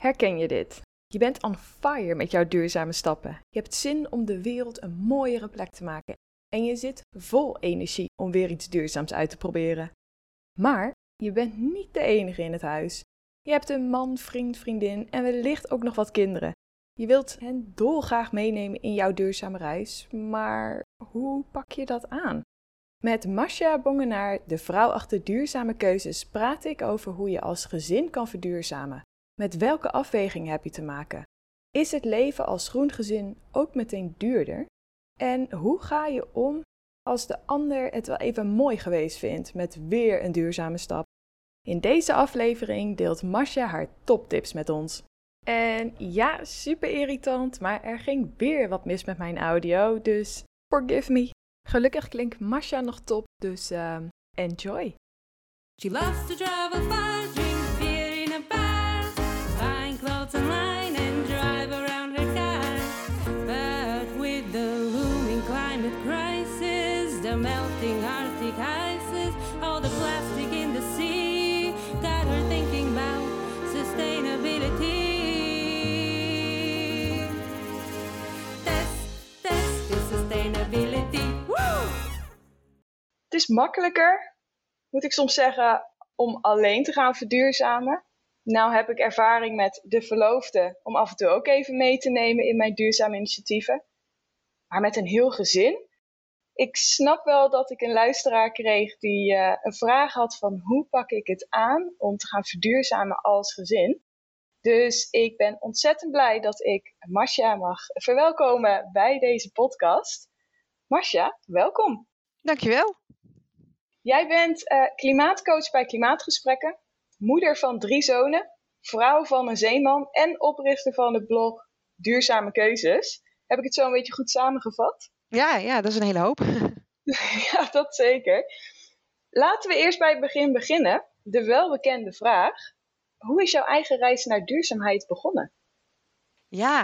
Herken je dit? Je bent on fire met jouw duurzame stappen. Je hebt zin om de wereld een mooiere plek te maken. En je zit vol energie om weer iets duurzaams uit te proberen. Maar je bent niet de enige in het huis. Je hebt een man, vriend, vriendin en wellicht ook nog wat kinderen. Je wilt hen dolgraag meenemen in jouw duurzame reis, maar hoe pak je dat aan? Met Masha Bongenaar, de vrouw achter duurzame keuzes, praat ik over hoe je als gezin kan verduurzamen. Met welke afweging heb je te maken? Is het leven als groen gezin ook meteen duurder? En hoe ga je om als de ander het wel even mooi geweest vindt met weer een duurzame stap? In deze aflevering deelt Masha haar toptips met ons. En ja, super irritant, maar er ging weer wat mis met mijn audio, dus forgive me. Gelukkig klinkt Masha nog top, dus uh, enjoy. She loves to clothes online and drive around her car. But with the looming climate crisis, the melting Arctic ices, all the plastic in the sea, got her thinking about sustainability. Test, test the sustainability. Het is makkelijker, moet ik soms zeggen, om alleen te gaan verduurzamen. Nou heb ik ervaring met de verloofde om af en toe ook even mee te nemen in mijn duurzame initiatieven. Maar met een heel gezin. Ik snap wel dat ik een luisteraar kreeg die uh, een vraag had van hoe pak ik het aan om te gaan verduurzamen als gezin. Dus ik ben ontzettend blij dat ik Masha mag verwelkomen bij deze podcast. Masha, welkom. Dankjewel. Jij bent uh, klimaatcoach bij Klimaatgesprekken, moeder van drie zonen, vrouw van een zeeman en oprichter van het blog Duurzame Keuzes. Heb ik het zo een beetje goed samengevat? Ja, ja dat is een hele hoop. ja, dat zeker. Laten we eerst bij het begin beginnen. De welbekende vraag. Hoe is jouw eigen reis naar duurzaamheid begonnen? Ja,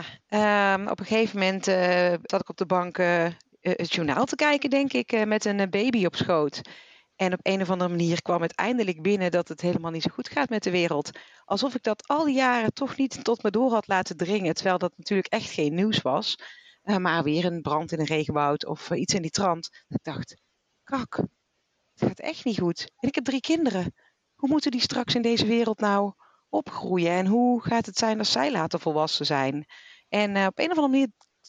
um, op een gegeven moment uh, zat ik op de bank uh, het journaal te kijken, denk ik, met een baby op schoot. En op een of andere manier kwam het eindelijk binnen dat het helemaal niet zo goed gaat met de wereld. Alsof ik dat al die jaren toch niet tot me door had laten dringen. Terwijl dat natuurlijk echt geen nieuws was. Uh, maar weer een brand in een regenwoud of uh, iets in die trant. Ik dacht, kak, het gaat echt niet goed. En ik heb drie kinderen. Hoe moeten die straks in deze wereld nou opgroeien? En hoe gaat het zijn als zij later volwassen zijn? En uh, op een of andere manier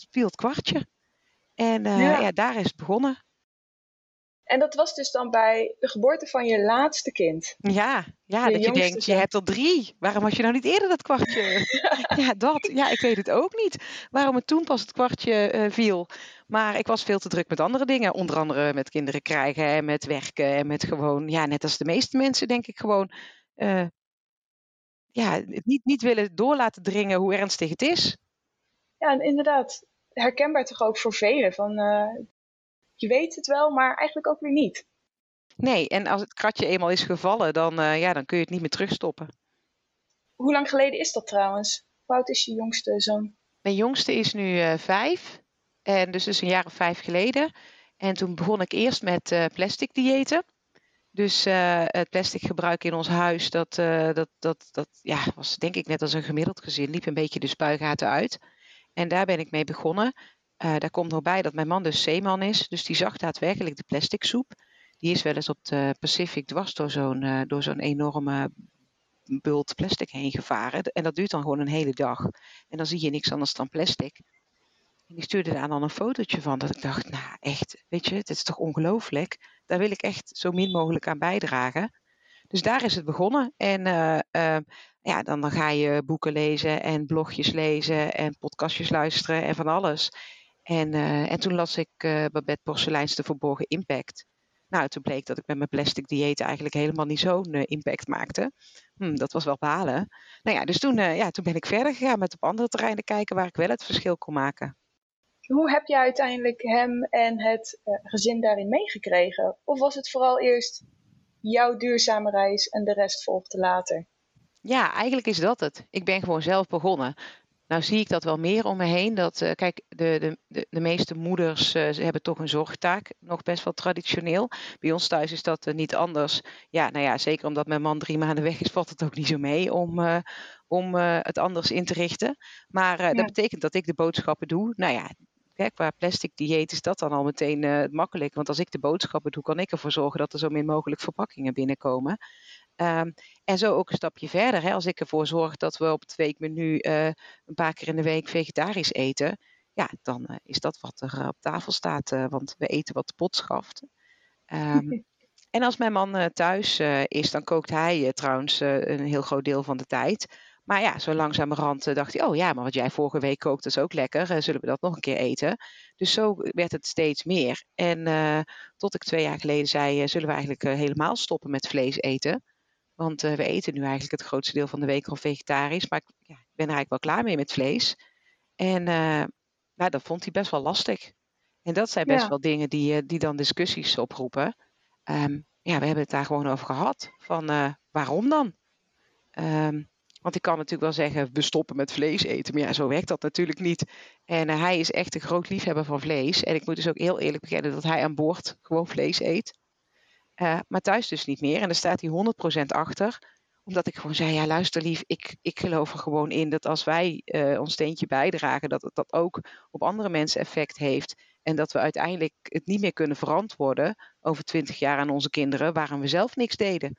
viel het kwartje. En ja. ja, daar is het begonnen. En dat was dus dan bij de geboorte van je laatste kind. Ja, ja dat je denkt, je hebt er drie. Waarom had je nou niet eerder dat kwartje? ja, dat. Ja, ik weet het ook niet. Waarom het toen pas het kwartje uh, viel. Maar ik was veel te druk met andere dingen. Onder andere met kinderen krijgen en met werken. En met gewoon, ja, net als de meeste mensen denk ik gewoon... Uh, ja, niet, niet willen door laten dringen hoe ernstig het is. Ja, en inderdaad. Herkenbaar toch ook voor velen. Van, uh, je weet het wel, maar eigenlijk ook weer niet. Nee, en als het kratje eenmaal is gevallen, dan, uh, ja, dan kun je het niet meer terugstoppen. Hoe lang geleden is dat trouwens? Hoe oud is je jongste zoon? Mijn jongste is nu uh, vijf. En dus is een jaar of vijf geleden. En toen begon ik eerst met uh, plastic diëten. Dus het plastic gebruik in ons huis, dat, dat, dat, dat ja, was denk ik net als een gemiddeld gezin. Liep een beetje de spuigaten uit. En daar ben ik mee begonnen. Uh, daar komt nog bij dat mijn man dus zeeman is. Dus die zag daadwerkelijk de plastic soep. Die is wel eens op de Pacific dwars door zo'n, uh, door zo'n enorme bult plastic heen gevaren. En dat duurt dan gewoon een hele dag. En dan zie je niks anders dan plastic. En die stuurde daar dan een fotootje van. Dat ik dacht, nou echt, weet je, dit is toch ongelooflijk. Daar wil ik echt zo min mogelijk aan bijdragen. Dus daar is het begonnen. En uh, uh, ja, dan, dan ga je boeken lezen en blogjes lezen en podcastjes luisteren en van alles. En, uh, en toen las ik uh, Babette Porseleins De Verborgen Impact. Nou, toen bleek dat ik met mijn plastic dieet eigenlijk helemaal niet zo'n uh, impact maakte. Hm, dat was wel balen. Nou ja, dus toen, ja, toen ben ik verder gegaan met op andere terreinen kijken waar ik wel het verschil kon maken. Hoe heb je uiteindelijk hem en het gezin daarin meegekregen? Of was het vooral eerst jouw duurzame reis en de rest volgde later? Ja, eigenlijk is dat het. Ik ben gewoon zelf begonnen. Nou zie ik dat wel meer om me heen. Dat, uh, kijk, de, de, de, meeste moeders uh, ze hebben toch een zorgtaak, nog best wel traditioneel. Bij ons thuis is dat uh, niet anders. Ja, nou ja, zeker omdat mijn man drie maanden weg is, valt het ook niet zo mee om, om het anders in te richten. Maar dat betekent dat ik de boodschappen doe. Nou ja, Kijk, qua plastic dieet is dat dan al meteen uh, makkelijk. Want als ik de boodschappen doe, kan ik ervoor zorgen dat er zo min mogelijk verpakkingen binnenkomen. Um, en zo ook een stapje verder. Hè. Als ik ervoor zorg dat we op het weekmenu uh, een paar keer in de week vegetarisch eten. Ja, dan uh, is dat wat er op tafel staat. want we eten wat de pot schaft. Um, en als mijn man thuis is, dan kookt hij trouwens een heel groot deel van de tijd. Maar ja, zo langzamerhand dacht hij, oh ja, maar wat jij vorige week kookte is ook lekker. Zullen we dat nog een keer eten? Dus zo werd het steeds meer. En tot ik twee jaar geleden zei, zullen we eigenlijk helemaal stoppen met vlees eten? Want we eten nu eigenlijk het grootste deel van de week al vegetarisch. Maar ik, ja, ik ben er eigenlijk wel klaar mee met vlees. En nou, dat vond hij best wel lastig. En dat zijn best ja. wel dingen die, die dan discussies oproepen. Um, ja, we hebben het daar gewoon over gehad. Van waarom dan? Um, want ik kan natuurlijk wel zeggen, we stoppen met vlees eten. Maar ja, zo werkt dat natuurlijk niet. En uh, hij is echt een groot liefhebber van vlees. En ik moet dus ook heel eerlijk bekennen dat hij aan boord gewoon vlees eet. Uh, maar thuis dus niet meer. En daar staat hij 100% achter. Omdat ik gewoon zei, ja luister lief, ik, ik geloof er gewoon in dat als wij uh, ons steentje bijdragen, dat het dat ook op andere mensen effect heeft. En dat we uiteindelijk het niet meer kunnen verantwoorden over 20 jaar aan onze kinderen, waarom we zelf niks deden.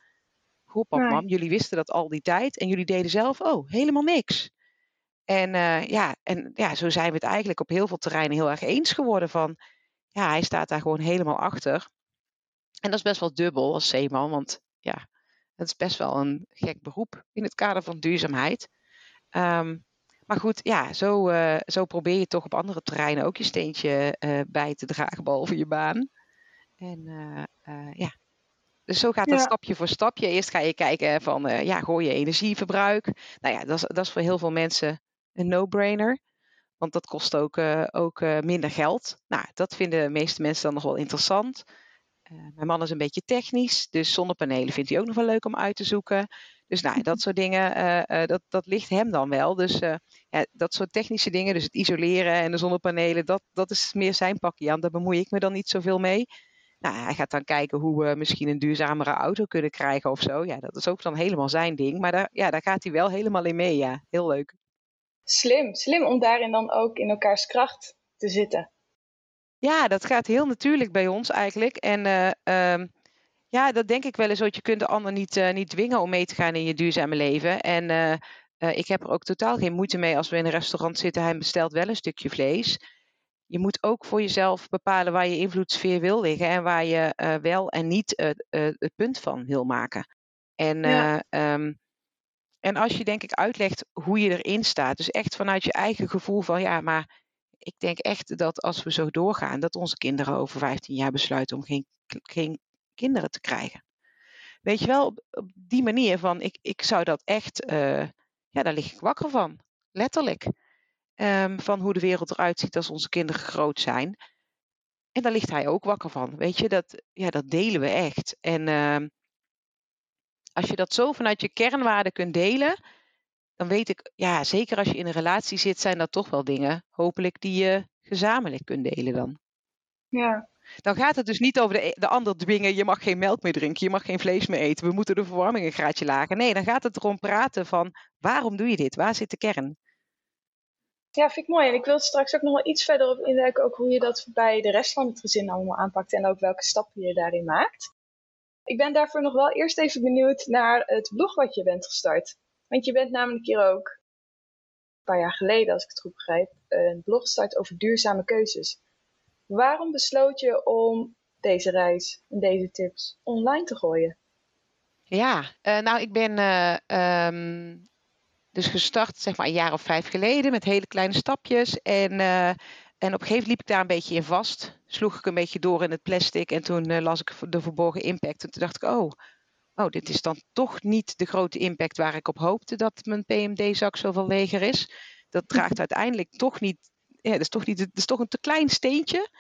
Goh, pap, mam, jullie wisten dat al die tijd en jullie deden zelf, oh, helemaal niks. En, uh, ja, en ja, zo zijn we het eigenlijk op heel veel terreinen heel erg eens geworden van, ja, hij staat daar gewoon helemaal achter. En dat is best wel dubbel als zeeman, want ja, het is best wel een gek beroep in het kader van duurzaamheid. Um, maar goed, ja, zo, uh, zo probeer je toch op andere terreinen ook je steentje uh, bij te dragen, behalve je baan. En ja, dus zo gaat het stapje voor stapje. Eerst ga je kijken van, ja, gooi je energieverbruik. Nou ja, dat is, dat is voor heel veel mensen een no-brainer. Want dat kost ook, ook minder geld. Nou, dat vinden de meeste mensen dan nog wel interessant. Mijn man is een beetje technisch, dus zonnepanelen vindt hij ook nog wel leuk om uit te zoeken. Dus nou, dat soort dingen, dat, dat ligt hem dan wel. Dus ja, dat soort technische dingen, dus het isoleren en de zonnepanelen, dat, dat is meer zijn pakje aan. Daar bemoei ik me dan niet zoveel mee. Nou, hij gaat dan kijken hoe we misschien een duurzamere auto kunnen krijgen of zo. Ja, dat is ook dan helemaal zijn ding. Maar daar, ja, daar gaat hij wel helemaal in mee, ja. Heel leuk. Slim, slim om daarin dan ook in elkaars kracht te zitten. Ja, dat gaat heel natuurlijk bij ons eigenlijk. En uh, um, ja, dat denk ik wel eens, want je kunt de ander niet, uh, niet dwingen om mee te gaan in je duurzame leven. En uh, ik heb er ook totaal geen moeite mee als we in een restaurant zitten. Hij bestelt wel een stukje vlees je moet ook voor jezelf bepalen waar je invloedssfeer wil liggen en waar je wel en niet het punt van wil maken. En, ja. um, en als je denk ik uitlegt hoe je erin staat, dus echt vanuit je eigen gevoel van ja, maar ik denk echt dat als we zo doorgaan, dat onze kinderen over 15 jaar besluiten om geen, geen kinderen te krijgen. Weet je wel, op, die manier van ik, ik zou dat echt, ja, daar lig ik wakker van, letterlijk. Um, van hoe de wereld eruit ziet als onze kinderen groot zijn. En daar ligt hij ook wakker van. Weet je, dat, ja, dat delen we echt. En uh, als je dat zo vanuit je kernwaarden kunt delen, dan weet ik, ja, zeker als je in een relatie zit, zijn dat toch wel dingen, hopelijk, die je gezamenlijk kunt delen dan. Ja. Dan gaat het dus niet over de, de ander dwingen, je mag geen melk meer drinken, je mag geen vlees meer eten, we moeten de verwarming een graadje lager. Nee, dan gaat het erom praten van, waarom doe je dit? Waar zit de kern? Ja, vind ik mooi. En ik wil straks ook nog wel iets verder op induiken, ook hoe je dat bij de rest van het gezin allemaal aanpakt en ook welke stappen je daarin maakt. Ik ben daarvoor nog wel eerst even benieuwd naar het blog wat je bent gestart. Want je bent namelijk hier ook een paar jaar geleden, als ik het goed begrijp, een blog gestart over duurzame keuzes. Waarom besloot je om deze reis en deze tips online te gooien? Ja, uh, nou, ik ben uh, um, dus gestart zeg maar een jaar of vijf geleden met hele kleine stapjes. En, uh, en op een gegeven moment liep ik daar een beetje in vast. Sloeg ik een beetje door in het plastic. En toen las ik de verborgen impact. En toen dacht ik, oh, oh, dit is dan toch niet de grote impact waar ik op hoopte dat mijn PMD-zak zoveel leger is. Dat draagt uiteindelijk toch niet, ja, dat is toch, niet, dat is toch een te klein steentje.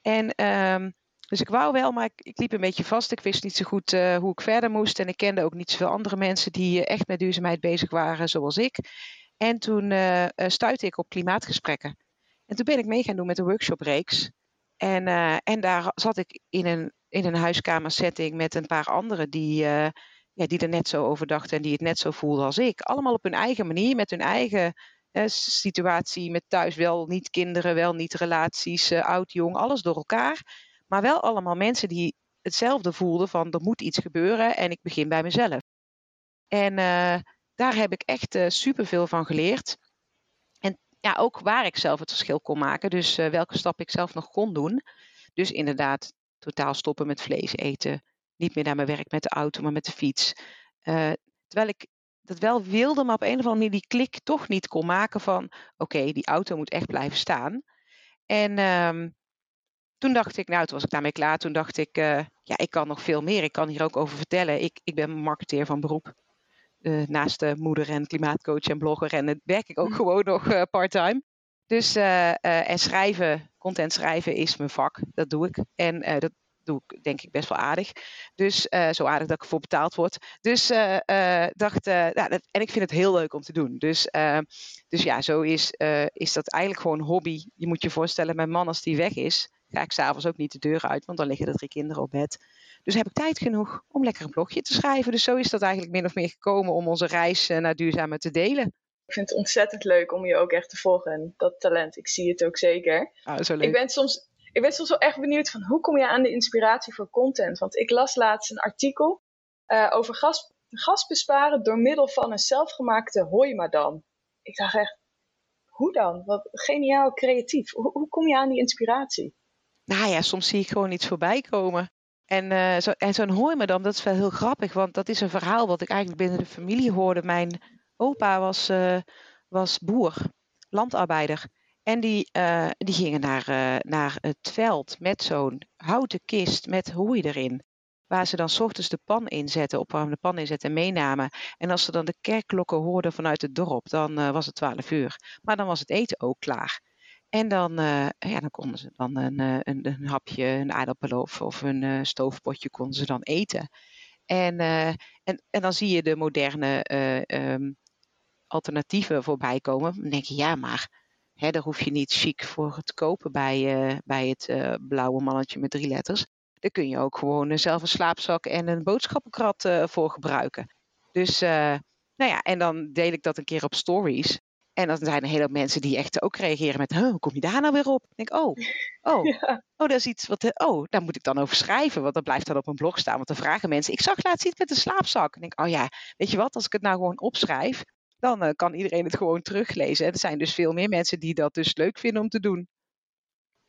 En um, dus ik wou wel, maar ik, ik, liep een beetje vast. Ik wist niet zo goed uh, hoe ik verder moest. En ik kende ook niet zoveel andere mensen die uh, echt met duurzaamheid bezig waren, zoals ik. En toen uh, stuitte ik op klimaatgesprekken. En toen ben ik mee gaan doen met een workshopreeks. En, en daar zat ik in een, in een huiskamersetting met een paar anderen die, ja, die er net zo over dachten en die het net zo voelden als ik. Allemaal op hun eigen manier, met hun eigen situatie, met thuis wel niet kinderen, wel niet relaties, oud, jong, alles door elkaar. Maar wel allemaal mensen die hetzelfde voelden van er moet iets gebeuren en ik begin bij mezelf. En daar heb ik echt uh, superveel van geleerd. Ja, ook waar ik zelf het verschil kon maken. Dus welke stap ik zelf nog kon doen. Dus inderdaad, totaal stoppen met vlees eten. Niet meer naar mijn werk met de auto, maar met de fiets. Uh, terwijl ik dat wel wilde, maar op een of andere manier die klik toch niet kon maken van... oké, die auto moet echt blijven staan. En um, toen dacht ik, nou, toen was ik daarmee klaar. Toen dacht ik, uh, ja, ik kan nog veel meer. Ik kan hier ook over vertellen. Ik, ik ben marketeer van beroep. Uh, naast de moeder en klimaatcoach en blogger. En dat werk ik ook hm. gewoon nog uh, part-time. Dus, en schrijven, content schrijven is mijn vak. Dat doe ik. En dat doe ik denk ik best wel aardig. Dus zo aardig dat ik ervoor betaald word. Dus dacht, ja, dat, en ik vind het heel leuk om te doen. Dus, dus ja, zo is, is dat eigenlijk gewoon een hobby. Je moet je voorstellen, mijn man als die weg is, ga ik s'avonds ook niet de deur uit, want dan liggen er drie kinderen op bed. Dus heb ik tijd genoeg om lekker een blogje te schrijven. Dus zo is dat eigenlijk min of meer gekomen om onze reis naar duurzamer te delen. Ik vind het ontzettend leuk om je ook echt te volgen. Dat talent, ik zie het ook zeker. Ah, zo leuk. Ik ben soms ik ben soms wel echt benieuwd van hoe kom je aan de inspiratie voor content? Want ik las laatst een artikel uh, over gas, gas besparen door middel van een zelfgemaakte hooimadam. Ik dacht echt, hoe dan? Wat geniaal creatief. Hoe, hoe kom je aan die inspiratie? Nou ja, soms zie ik gewoon iets voorbij komen. En, uh, zo, en zo'n hooimadam, dat is wel heel grappig, want dat is een verhaal wat ik eigenlijk binnen de familie hoorde. Mijn opa was, uh, was boer, landarbeider. En die, uh, die gingen naar, naar het veld met zo'n houten kist met hooi erin. Waar ze dan s ochtends de pan inzetten, opwarmde pan inzetten en meenamen. En als ze dan de kerkklokken hoorden vanuit het dorp, dan was het 12 uur. Maar dan was het eten ook klaar. En dan, ja, dan konden ze dan een, een, een hapje, een aardappeloof of een stoofpotje konden ze dan eten. En, en, en dan zie je de moderne um, alternatieven voorbij komen. Dan denk je, ja, maar Hè, daar hoef je niet chic voor te kopen bij, bij het blauwe mannetje met drie letters. Daar kun je ook gewoon zelf een slaapzak en een boodschappenkrat voor gebruiken. Dus, nou ja, en dan deel ik dat een keer op stories. En dan zijn er heel veel mensen die echt ook reageren met, hoe kom je daar nou weer op? Ik denk, oh, oh, ja. oh, dat is iets wat, oh, daar moet ik dan over schrijven, want dat blijft dan op een blog staan. Want dan vragen mensen, ik zag laatst iets met een slaapzak. En ik denk, oh ja, weet je wat, als ik het nou gewoon opschrijf, dan uh, kan iedereen het gewoon teruglezen. er zijn dus veel meer mensen die dat dus leuk vinden om te doen.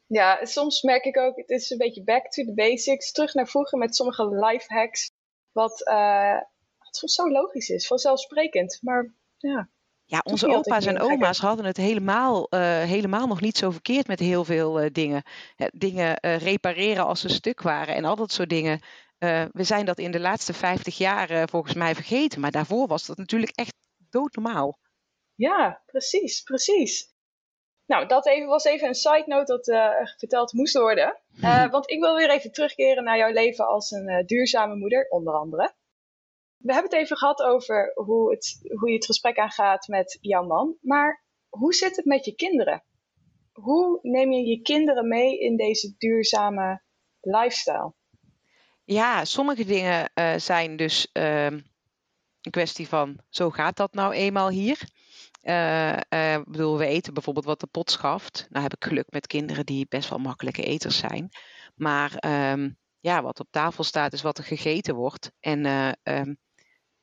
Ja, soms merk ik ook, het is een beetje back to the basics, terug naar vroeger met sommige life hacks, wat, uh, soms zo logisch is, vanzelfsprekend. Maar ja, ja, onze opa's en oma's hadden het helemaal, uh, helemaal nog niet zo verkeerd met heel veel uh, dingen. dingen uh, repareren als ze stuk waren en al dat soort dingen. we zijn dat in de laatste 50 jaar volgens mij vergeten. Maar daarvoor was dat natuurlijk echt doodnormaal. Ja, precies, precies. Nou, dat even, was even een side note dat verteld moest worden. Want ik wil weer even terugkeren naar jouw leven als een duurzame moeder, onder andere. We hebben het even gehad over hoe, het, hoe je het gesprek aangaat met jouw man. Maar hoe zit het met je kinderen? Hoe neem je je kinderen mee in deze duurzame lifestyle? Ja, sommige dingen zijn dus ehm, een kwestie van, zo gaat dat nou eenmaal hier. Uh, uh, bedoel, we eten bijvoorbeeld wat de pot schaft. Nou heb ik geluk met kinderen die best wel makkelijke eters zijn. Maar um, ja, wat op tafel staat is wat er gegeten wordt. En um,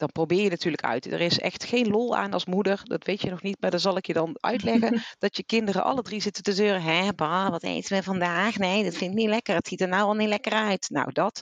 dan probeer je natuurlijk uit. Er is echt geen lol aan als moeder. Dat weet je nog niet, maar dan zal ik je dan uitleggen. dat je kinderen alle drie zitten te zeuren. Hé, bah, wat eten we vandaag? Nee, dat vind ik niet lekker. Het ziet er nou al niet lekker uit. Nou, dat.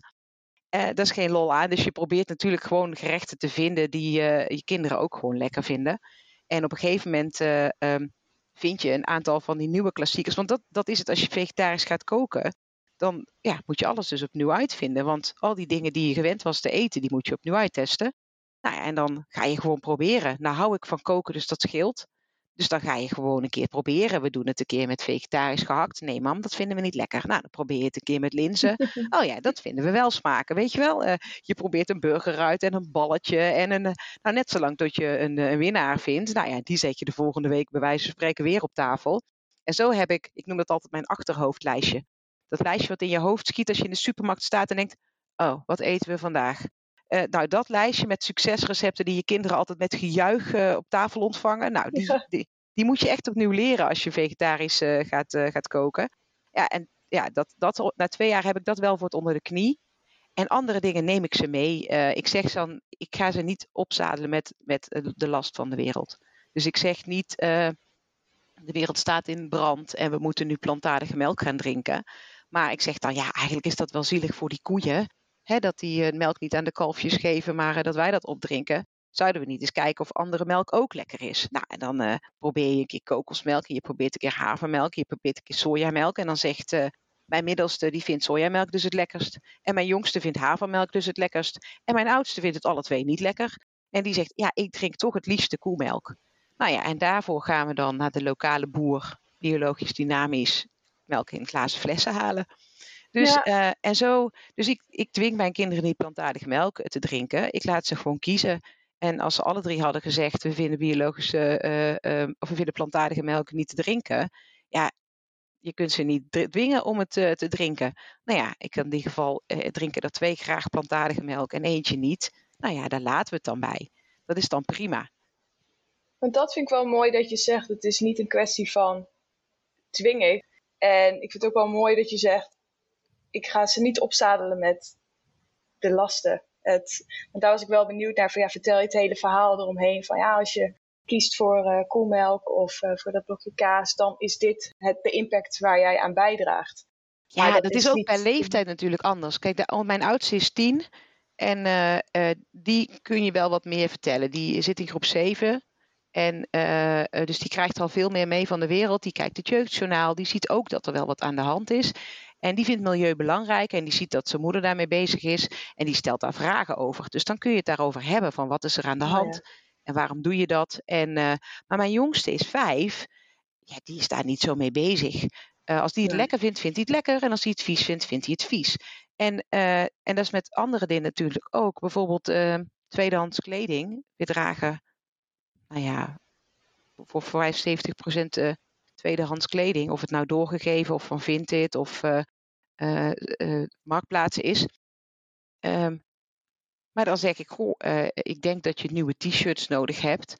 Uh, dat is geen lol aan. Dus je probeert natuurlijk gewoon gerechten te vinden die uh, je kinderen ook gewoon lekker vinden. En op een gegeven moment uh, um, vind je een aantal van die nieuwe klassiekers. Want dat, dat is het als je vegetarisch gaat koken. Dan ja, moet je alles dus opnieuw uitvinden. Want al die dingen die je gewend was te eten, die moet je opnieuw uittesten. Nou ja, en dan ga je gewoon proberen. Nou hou ik van koken, dus dat scheelt. Dus dan ga je gewoon een keer proberen. We doen het een keer met vegetarisch gehakt. Nee, mam, dat vinden we niet lekker. Nou, dan probeer je het een keer met linzen. Oh ja, dat vinden we wel smaken. Weet je wel? Uh, je probeert een burger uit en een balletje. En een, uh, nou, net zolang tot je een, een, winnaar vindt. Nou ja, die zet je de volgende week bij wijze van spreken weer op tafel. En zo heb ik, ik noem dat altijd mijn achterhoofdlijstje. Dat lijstje wat in je hoofd schiet als je in de supermarkt staat en denkt: Oh, wat eten we vandaag? Uh, nou, dat lijstje met succesrecepten die je kinderen altijd met gejuich uh, op tafel ontvangen. Nou, die, ja. die, die, moet je echt opnieuw leren als je vegetarisch uh, gaat, gaat koken. Ja, en ja, dat, dat, na twee jaar heb ik dat wel voor het onder de knie. En andere dingen neem ik ze mee. ik zeg dan, ik ga ze niet opzadelen met, met de last van de wereld. Dus ik zeg niet, de wereld staat in brand en we moeten nu plantaardige melk gaan drinken. Maar ik zeg dan, ja, eigenlijk is dat wel zielig voor die koeien. Hè, dat die uh, melk niet aan de kalfjes geven, maar uh, dat wij dat opdrinken. Zouden we niet eens kijken of andere melk ook lekker is? Nou, en dan uh, probeer je een keer kokosmelk, en je probeert een keer havermelk, je probeert een keer sojamelk. En dan zegt mijn middelste, die vindt sojamelk dus het lekkerst. En mijn jongste vindt havermelk dus het lekkerst. En mijn oudste vindt het alle twee niet lekker. En die zegt, ja, ik drink toch het liefste koemelk. Nou ja, en daarvoor gaan we dan naar de lokale boer, biologisch dynamisch, melk in glazen flessen halen. Dus, uh, en zo, dus ik, ik dwing mijn kinderen niet plantaardige melk te drinken. Ik laat ze gewoon kiezen. En als ze alle drie hadden gezegd, we vinden biologische, uh, uh, of we vinden plantaardige melk niet te drinken. Ja, je kunt ze niet dwingen om het te drinken. Nou ja, ik kan in ieder geval drinken er twee graag plantaardige melk en eentje niet. Nou ja, daar laten we het dan bij. Dat is dan prima. Want dat vind ik wel mooi dat je zegt, het is niet een kwestie van dwingen. En ik vind het ook wel mooi dat je zegt, ik ga ze niet opzadelen met de lasten. Het, want daar was ik wel benieuwd naar. Van, ja, vertel je het hele verhaal eromheen. Van ja, als je kiest voor uh, koelmelk of uh, voor dat blokje kaas, dan is dit het, de impact waar jij aan bijdraagt. Ja, dat, dat, is, ook niet... per leeftijd natuurlijk anders. Kijk, de, oh, mijn oudste is tien. En uh, die kun je wel wat meer vertellen. Die zit in groep 7. En dus die krijgt al veel meer mee van de wereld. Die kijkt het jeugdjournaal. Die ziet ook dat er wel wat aan de hand is. En die vindt milieu belangrijk en die ziet dat zijn moeder daarmee bezig is en die stelt daar vragen over. Dus dan kun je het daarover hebben van wat is er aan de oh hand en waarom doe je dat. En, uh, maar mijn jongste is vijf, ja, die is daar niet zo mee bezig. Uh, als die het lekker vindt, vindt hij het lekker en als hij het vies vindt, vindt hij het vies. En, uh, en dat is met andere dingen natuurlijk ook. Bijvoorbeeld tweedehands kleding. We dragen, nou ja, voor 75% tweedehands kleding, of het nou doorgegeven of van Vinted of uh, uh, marktplaatsen is. Um, maar dan zeg ik, goh, ik denk dat je nieuwe t-shirts nodig hebt.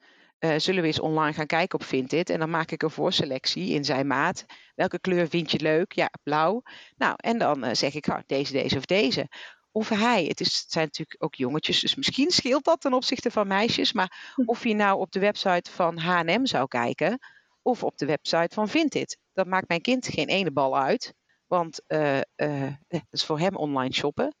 zullen we eens online gaan kijken op Vinted? En dan maak ik een voorselectie in zijn maat. Welke kleur vind je leuk? Ja, blauw. Nou, en dan zeg ik, oh, deze, deze of deze of hij, het, is, het zijn natuurlijk ook jongetjes, dus misschien scheelt dat ten opzichte van meisjes. Maar hm. of je nou op de website van HM zou kijken, of op de website van Vinted. Dat maakt mijn kind geen ene bal uit, want uh, uh, dat is voor hem online shoppen.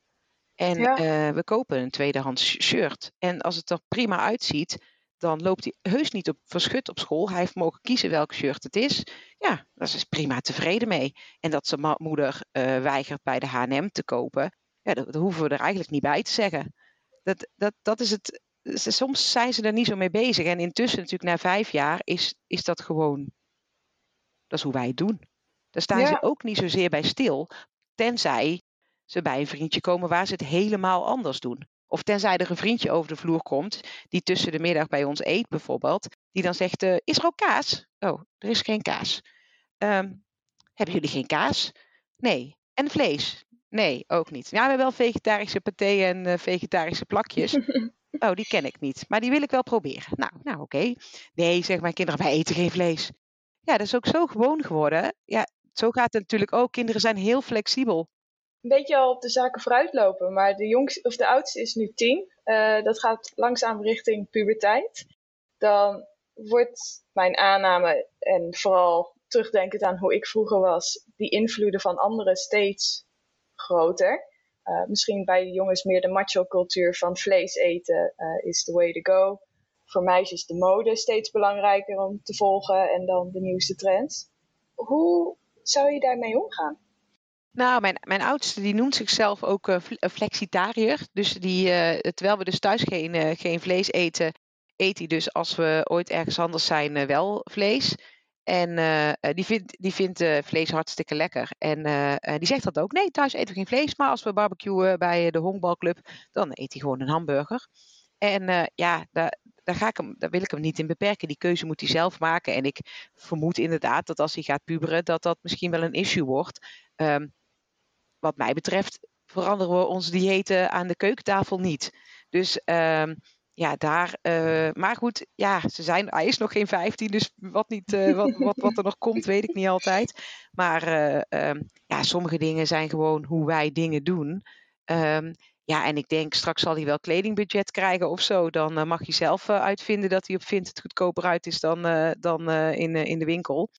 En uh, we kopen een tweedehands shirt. En als het er prima uitziet, dan loopt hij heus niet op verschut op school. Hij heeft mogen kiezen welk shirt het is. Ja, daar is prima tevreden mee. En dat zijn moeder weigert bij de H&M te kopen, ja, dat, dat, hoeven we er eigenlijk niet bij te zeggen. Dat, dat, dat is het, soms zijn ze er niet zo mee bezig. En intussen, natuurlijk na vijf jaar, is, is dat gewoon. Dat is hoe wij het doen. Daar staan ze ook niet zozeer bij stil. Tenzij ze bij een vriendje komen waar ze het helemaal anders doen. Of tenzij er een vriendje over de vloer komt, die tussen de middag bij ons eet bijvoorbeeld, die dan zegt: uh, Is er ook kaas? Oh, er is geen kaas. Um, hebben jullie geen kaas? Nee. En vlees? Nee, ook niet. Ja, we hebben wel vegetarische paté en uh, vegetarische plakjes. Oh, die ken ik niet. Maar die wil ik wel proberen. Nou, nou oké. Nee, zeg mijn kinderen, wij eten geen vlees. Ja, dat is ook zo gewoon geworden. Ja, zo gaat het natuurlijk ook. Kinderen zijn heel flexibel. Een beetje al op de zaken vooruitlopen. Maar de, jongste, of de oudste is nu tien. Uh, dat gaat langzaam richting puberteit. Dan wordt mijn aanname en vooral terugdenkend aan hoe ik vroeger was, die invloeden van anderen steeds groter. Uh, misschien bij jongens meer de macho-cultuur van vlees eten uh, is the way to go. Voor meisjes is de mode steeds belangrijker om te volgen en dan de nieuwste trends. Hoe zou je daarmee omgaan? Nou, mijn, mijn oudste die noemt zichzelf ook uh, flexitariër. Dus die, terwijl we dus thuis geen, geen vlees eten, eet hij dus als we ooit ergens anders zijn wel vlees. En uh, die vindt, die vindt uh, vlees hartstikke lekker. En die zegt dat ook. Nee, thuis eten we geen vlees. Maar als we barbecuen bij de honkbalclub, dan eet hij gewoon een hamburger. En ja, daar, daar, ga ik hem, daar wil ik hem niet in beperken. Die keuze moet hij zelf maken. En ik vermoed inderdaad dat als hij gaat puberen, dat dat misschien wel een issue wordt. Um, wat mij betreft veranderen we onze diëten aan de keukentafel niet. Dus ehm, ja, daar. Uh, maar goed, ja, ze zijn, hij is nog geen 15, dus wat, niet, uh, wat, wat, wat er nog komt, weet ik niet altijd. Maar uh, um, ja, sommige dingen zijn gewoon hoe wij dingen doen. Um, ja, en ik denk straks zal hij wel kledingbudget krijgen of zo. Dan mag hij zelf uitvinden dat hij op vindt het goedkoper uit is dan, dan in, in de winkel.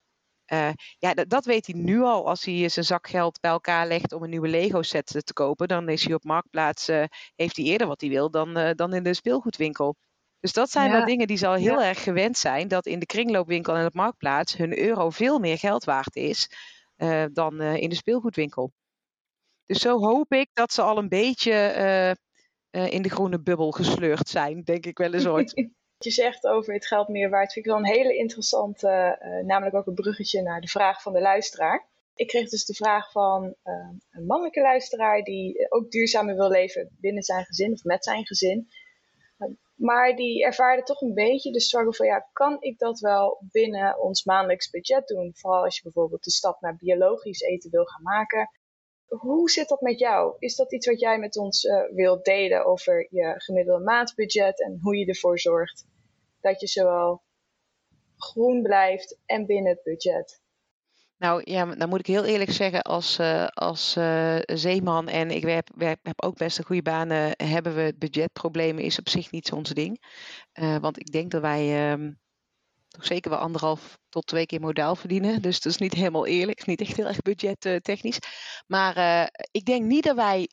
Uh, ja, dat weet hij nu al. Als hij zijn zakgeld bij elkaar legt om een nieuwe Lego set te kopen, dan is hij op marktplaats, uh, heeft hij eerder wat hij wil dan, uh, dan in de speelgoedwinkel. Dus dat zijn ja. wel dingen die ze al heel ja. erg gewend zijn, dat in de kringloopwinkel en op marktplaats hun euro veel meer geld waard is dan in de speelgoedwinkel. Dus zo hoop ik dat ze al een beetje in de groene bubbel gesleurd zijn, denk ik wel eens ooit. je zegt over het geld meer waard, vind ik wel een hele interessante, uh, namelijk ook een bruggetje naar de vraag van de luisteraar. Ik kreeg dus de vraag van uh, een mannelijke luisteraar die ook duurzamer wil leven binnen zijn gezin of met zijn gezin. Maar die ervaarde toch een beetje de struggle van ja, kan ik dat wel binnen ons maandelijks budget doen? Vooral als je bijvoorbeeld de stap naar biologisch eten wil gaan maken. Hoe zit dat met jou? Is dat iets wat jij met ons uh, wilt delen over je gemiddelde maandbudget en hoe je ervoor zorgt dat je zowel groen blijft en binnen het budget? Nou ja, dan moet ik heel eerlijk zeggen, als, uh, als uh, zeeman en ik heb, heb ook best een goede banen, hebben we budgetproblemen, is op zich niet ons ding. Uh, want ik denk dat wij um, toch zeker wel anderhalf tot twee keer modaal verdienen. Dus dat is niet helemaal eerlijk, niet echt heel erg budgettechnisch. Maar ik denk niet dat wij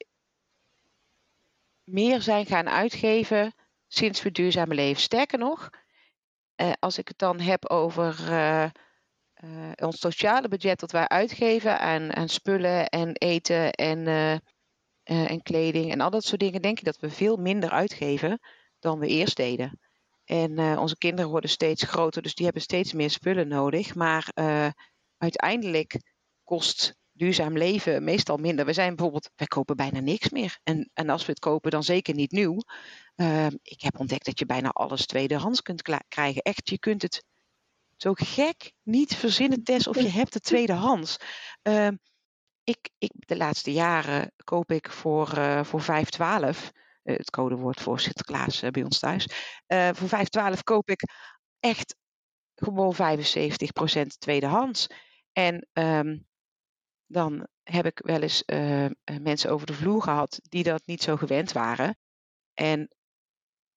meer zijn gaan uitgeven sinds we duurzaam leven. Sterker nog, uh, als ik het dan heb over uh, uh, ons sociale budget dat wij uitgeven aan, aan spullen en eten en, en kleding en al dat soort dingen, denk ik dat we veel minder uitgeven dan we eerst deden. En onze kinderen worden steeds groter, dus die hebben steeds meer spullen nodig. Maar uiteindelijk kost duurzaam leven meestal minder. We zijn bijvoorbeeld, wij kopen bijna niks meer. En, en als we het kopen, dan zeker niet nieuw. Uh, ik heb ontdekt dat je bijna alles tweedehands kunt krijgen. Echt, je kunt het zo gek niet verzinnen, Tess, of je hebt het tweedehands. Uh, ik, ik, de laatste jaren koop ik voor, uh, voor 5,12 uh, het codewoord voor Sinterklaas uh, bij ons thuis. Voor 5,12 koop ik echt gewoon 75% tweedehands. En um, dan heb ik wel eens uh, mensen over de vloer gehad die dat niet zo gewend waren. En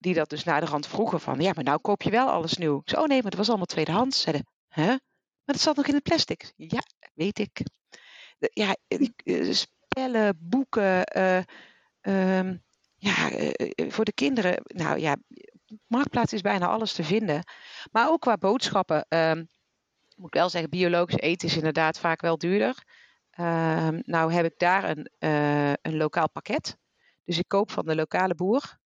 die dat dus naar de rand vroegen van, ja, maar nou koop je wel alles nieuw. Ik oh nee, maar dat was allemaal tweedehands. Zeiden, hè? Maar dat zat nog in het plastic. Ja, weet ik. Ja, eh, spellen, boeken, uh, um, ja, voor de kinderen. Nou ja, marktplaats is bijna alles te vinden. Maar ook qua boodschappen. Um, moet ik wel zeggen, biologisch eten is inderdaad vaak wel duurder. Uh, nou heb ik daar een, een lokaal pakket. Dus ik koop van de lokale boer.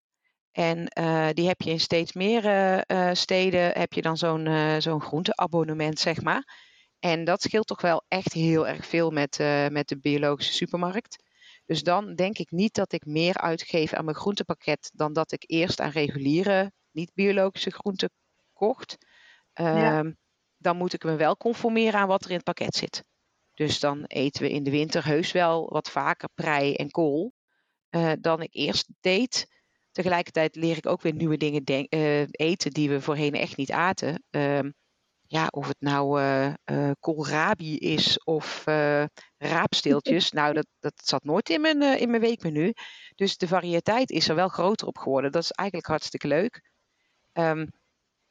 En uh, die heb je in steeds meer uh, steden, heb je dan zo'n zo'n groenteabonnement, zeg maar. En dat scheelt toch wel echt heel erg veel met, met de biologische supermarkt. Dus dan denk ik niet dat ik meer uitgeef aan mijn groentepakket dan dat ik eerst aan reguliere, niet-biologische groenten kocht. Ja. Ehm, dan moet ik me wel conformeren aan wat er in het pakket zit. Dus dan eten we in de winter heus wel wat vaker prei en kool dan ik eerst deed. Tegelijkertijd leer ik ook weer nieuwe dingen uh, eten die we voorheen echt niet aten. Uh, ja, of het nou uh, koolrabi is of raapsteeltjes. nou, dat, dat zat nooit in mijn, in mijn weekmenu. Dus de variëteit is er wel groter op geworden. Dat is eigenlijk hartstikke leuk. Um,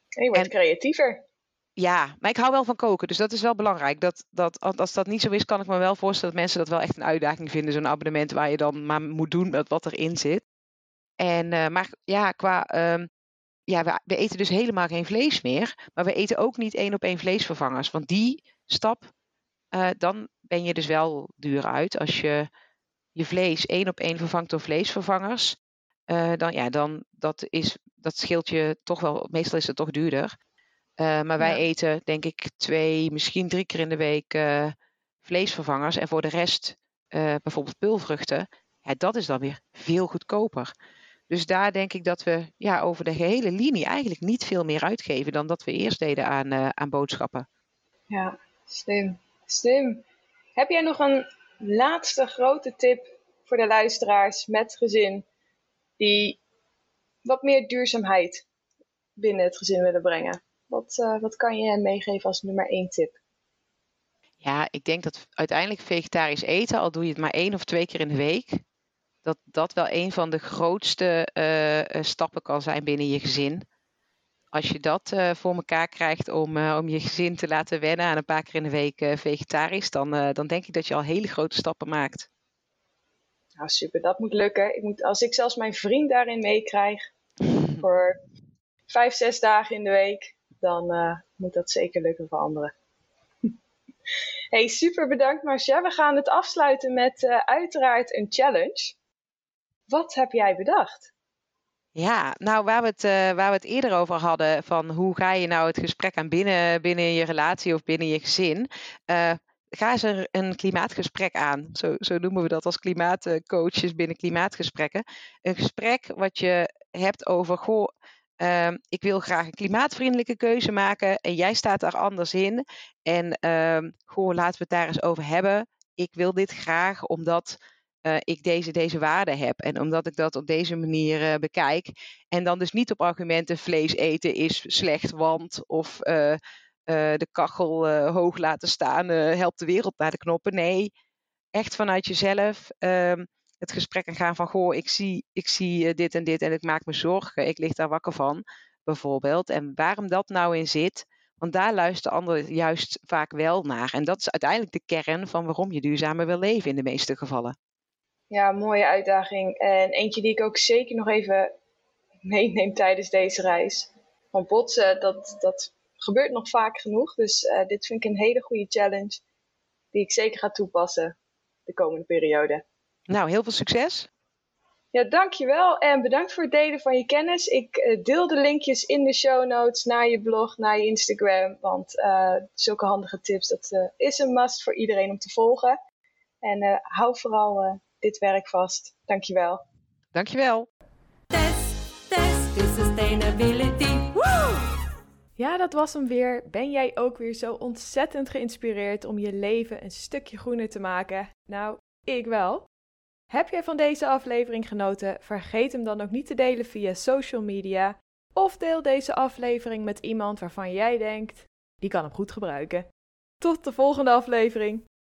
je wordt en, creatiever. Ja, maar ik hou wel van koken, dus dat is wel belangrijk. Dat, dat, als dat niet zo is, kan ik me wel voorstellen dat mensen dat wel echt een uitdaging vinden. Zo'n abonnement waar je dan maar moet doen met wat erin zit. En, uh, maar ja, qua. Um, ja, we, we, eten dus helemaal geen vlees meer. Maar we eten ook niet één op één vleesvervangers. Want die stap, uh, dan ben je dus wel duur uit. Als je je vlees één op één vervangt door vleesvervangers. Uh, dan ja, dan dat, is, dat scheelt je toch wel. Meestal is het toch duurder. Maar wij ja. eten, denk ik, twee, misschien drie keer in de week vleesvervangers. En voor de rest, bijvoorbeeld pulvruchten, ja, dat is dan weer veel goedkoper. Dus daar denk ik dat we ja, over de gehele linie eigenlijk niet veel meer uitgeven dan dat we eerst deden aan, aan boodschappen. Ja, slim. Slim. Heb jij nog een laatste grote tip voor de luisteraars met gezin die wat meer duurzaamheid binnen het gezin willen brengen. Wat, uh, wat kan je hen meegeven als nummer één tip? Ja, ik denk dat uiteindelijk vegetarisch eten, al doe je het maar één of twee keer in de week, dat dat wel een van de grootste uh, stappen kan zijn binnen je gezin. Als je dat uh, voor elkaar krijgt om, om je gezin te laten wennen aan een paar keer in de week vegetarisch, dan, dan denk ik dat je al hele grote stappen maakt. Nou, super, dat moet lukken. Ik moet, als ik zelfs mijn vriend daarin meekrijg voor vijf, zes dagen in de week, dan moet dat zeker lukken voor anderen. Hey, super bedankt Marcia. We gaan het afsluiten met uh, uiteraard een challenge. Wat heb jij bedacht? Ja, nou waar we, het, uh, waar we het eerder over hadden, van hoe ga je nou het gesprek aan binnen, binnen je relatie of binnen je gezin. Uh, ga eens een, een, klimaatgesprek aan. Zo, zo noemen we dat als klimaatcoaches binnen klimaatgesprekken. Een gesprek wat je hebt over, goh, Ehm, ik wil graag een klimaatvriendelijke keuze maken en jij staat daar anders in. En uh, goh, laten we het daar eens over hebben. Ik wil dit graag omdat uh, ik deze, deze waarde heb en omdat ik dat op deze manier uh, bekijk. En dan dus niet op argumenten vlees eten is slecht, want of uh, de kachel hoog laten staan helpt de wereld naar de knoppen. Nee, echt vanuit jezelf. Ehm, het gesprek aan gaan van, goh, ik zie, ik zie eh, dit en dit en ik maak me zorgen, ik lig daar wakker van, bijvoorbeeld. En waarom dat nou in zit, want daar luisteren anderen juist vaak wel naar. En dat is uiteindelijk de kern van waarom je duurzamer wil leven in de meeste gevallen. Ja, mooie uitdaging. En eentje die ik ook zeker nog even meeneem tijdens deze reis. Van botsen, dat, dat gebeurt nog vaak genoeg. Dus uh, dit vind ik een hele goede challenge die ik zeker ga toepassen de komende periode. Nou, heel veel succes. Ja, dankjewel en bedankt voor het delen van je kennis. Ik uh, deel de linkjes in de show notes naar je blog, naar je Instagram. Want uh, zulke handige tips, dat is een must voor iedereen om te volgen. En hou vooral dit werk vast. Dankjewel. Dankjewel. Test, test, is sustainability. Woo! Ja, dat was hem weer. Ben jij ook weer zo ontzettend geïnspireerd om je leven een stukje groener te maken? Nou, ik wel. Heb jij van deze aflevering genoten? Vergeet hem dan ook niet te delen via social media. Of deel deze aflevering met iemand waarvan jij denkt, die kan hem goed gebruiken. Tot de volgende aflevering.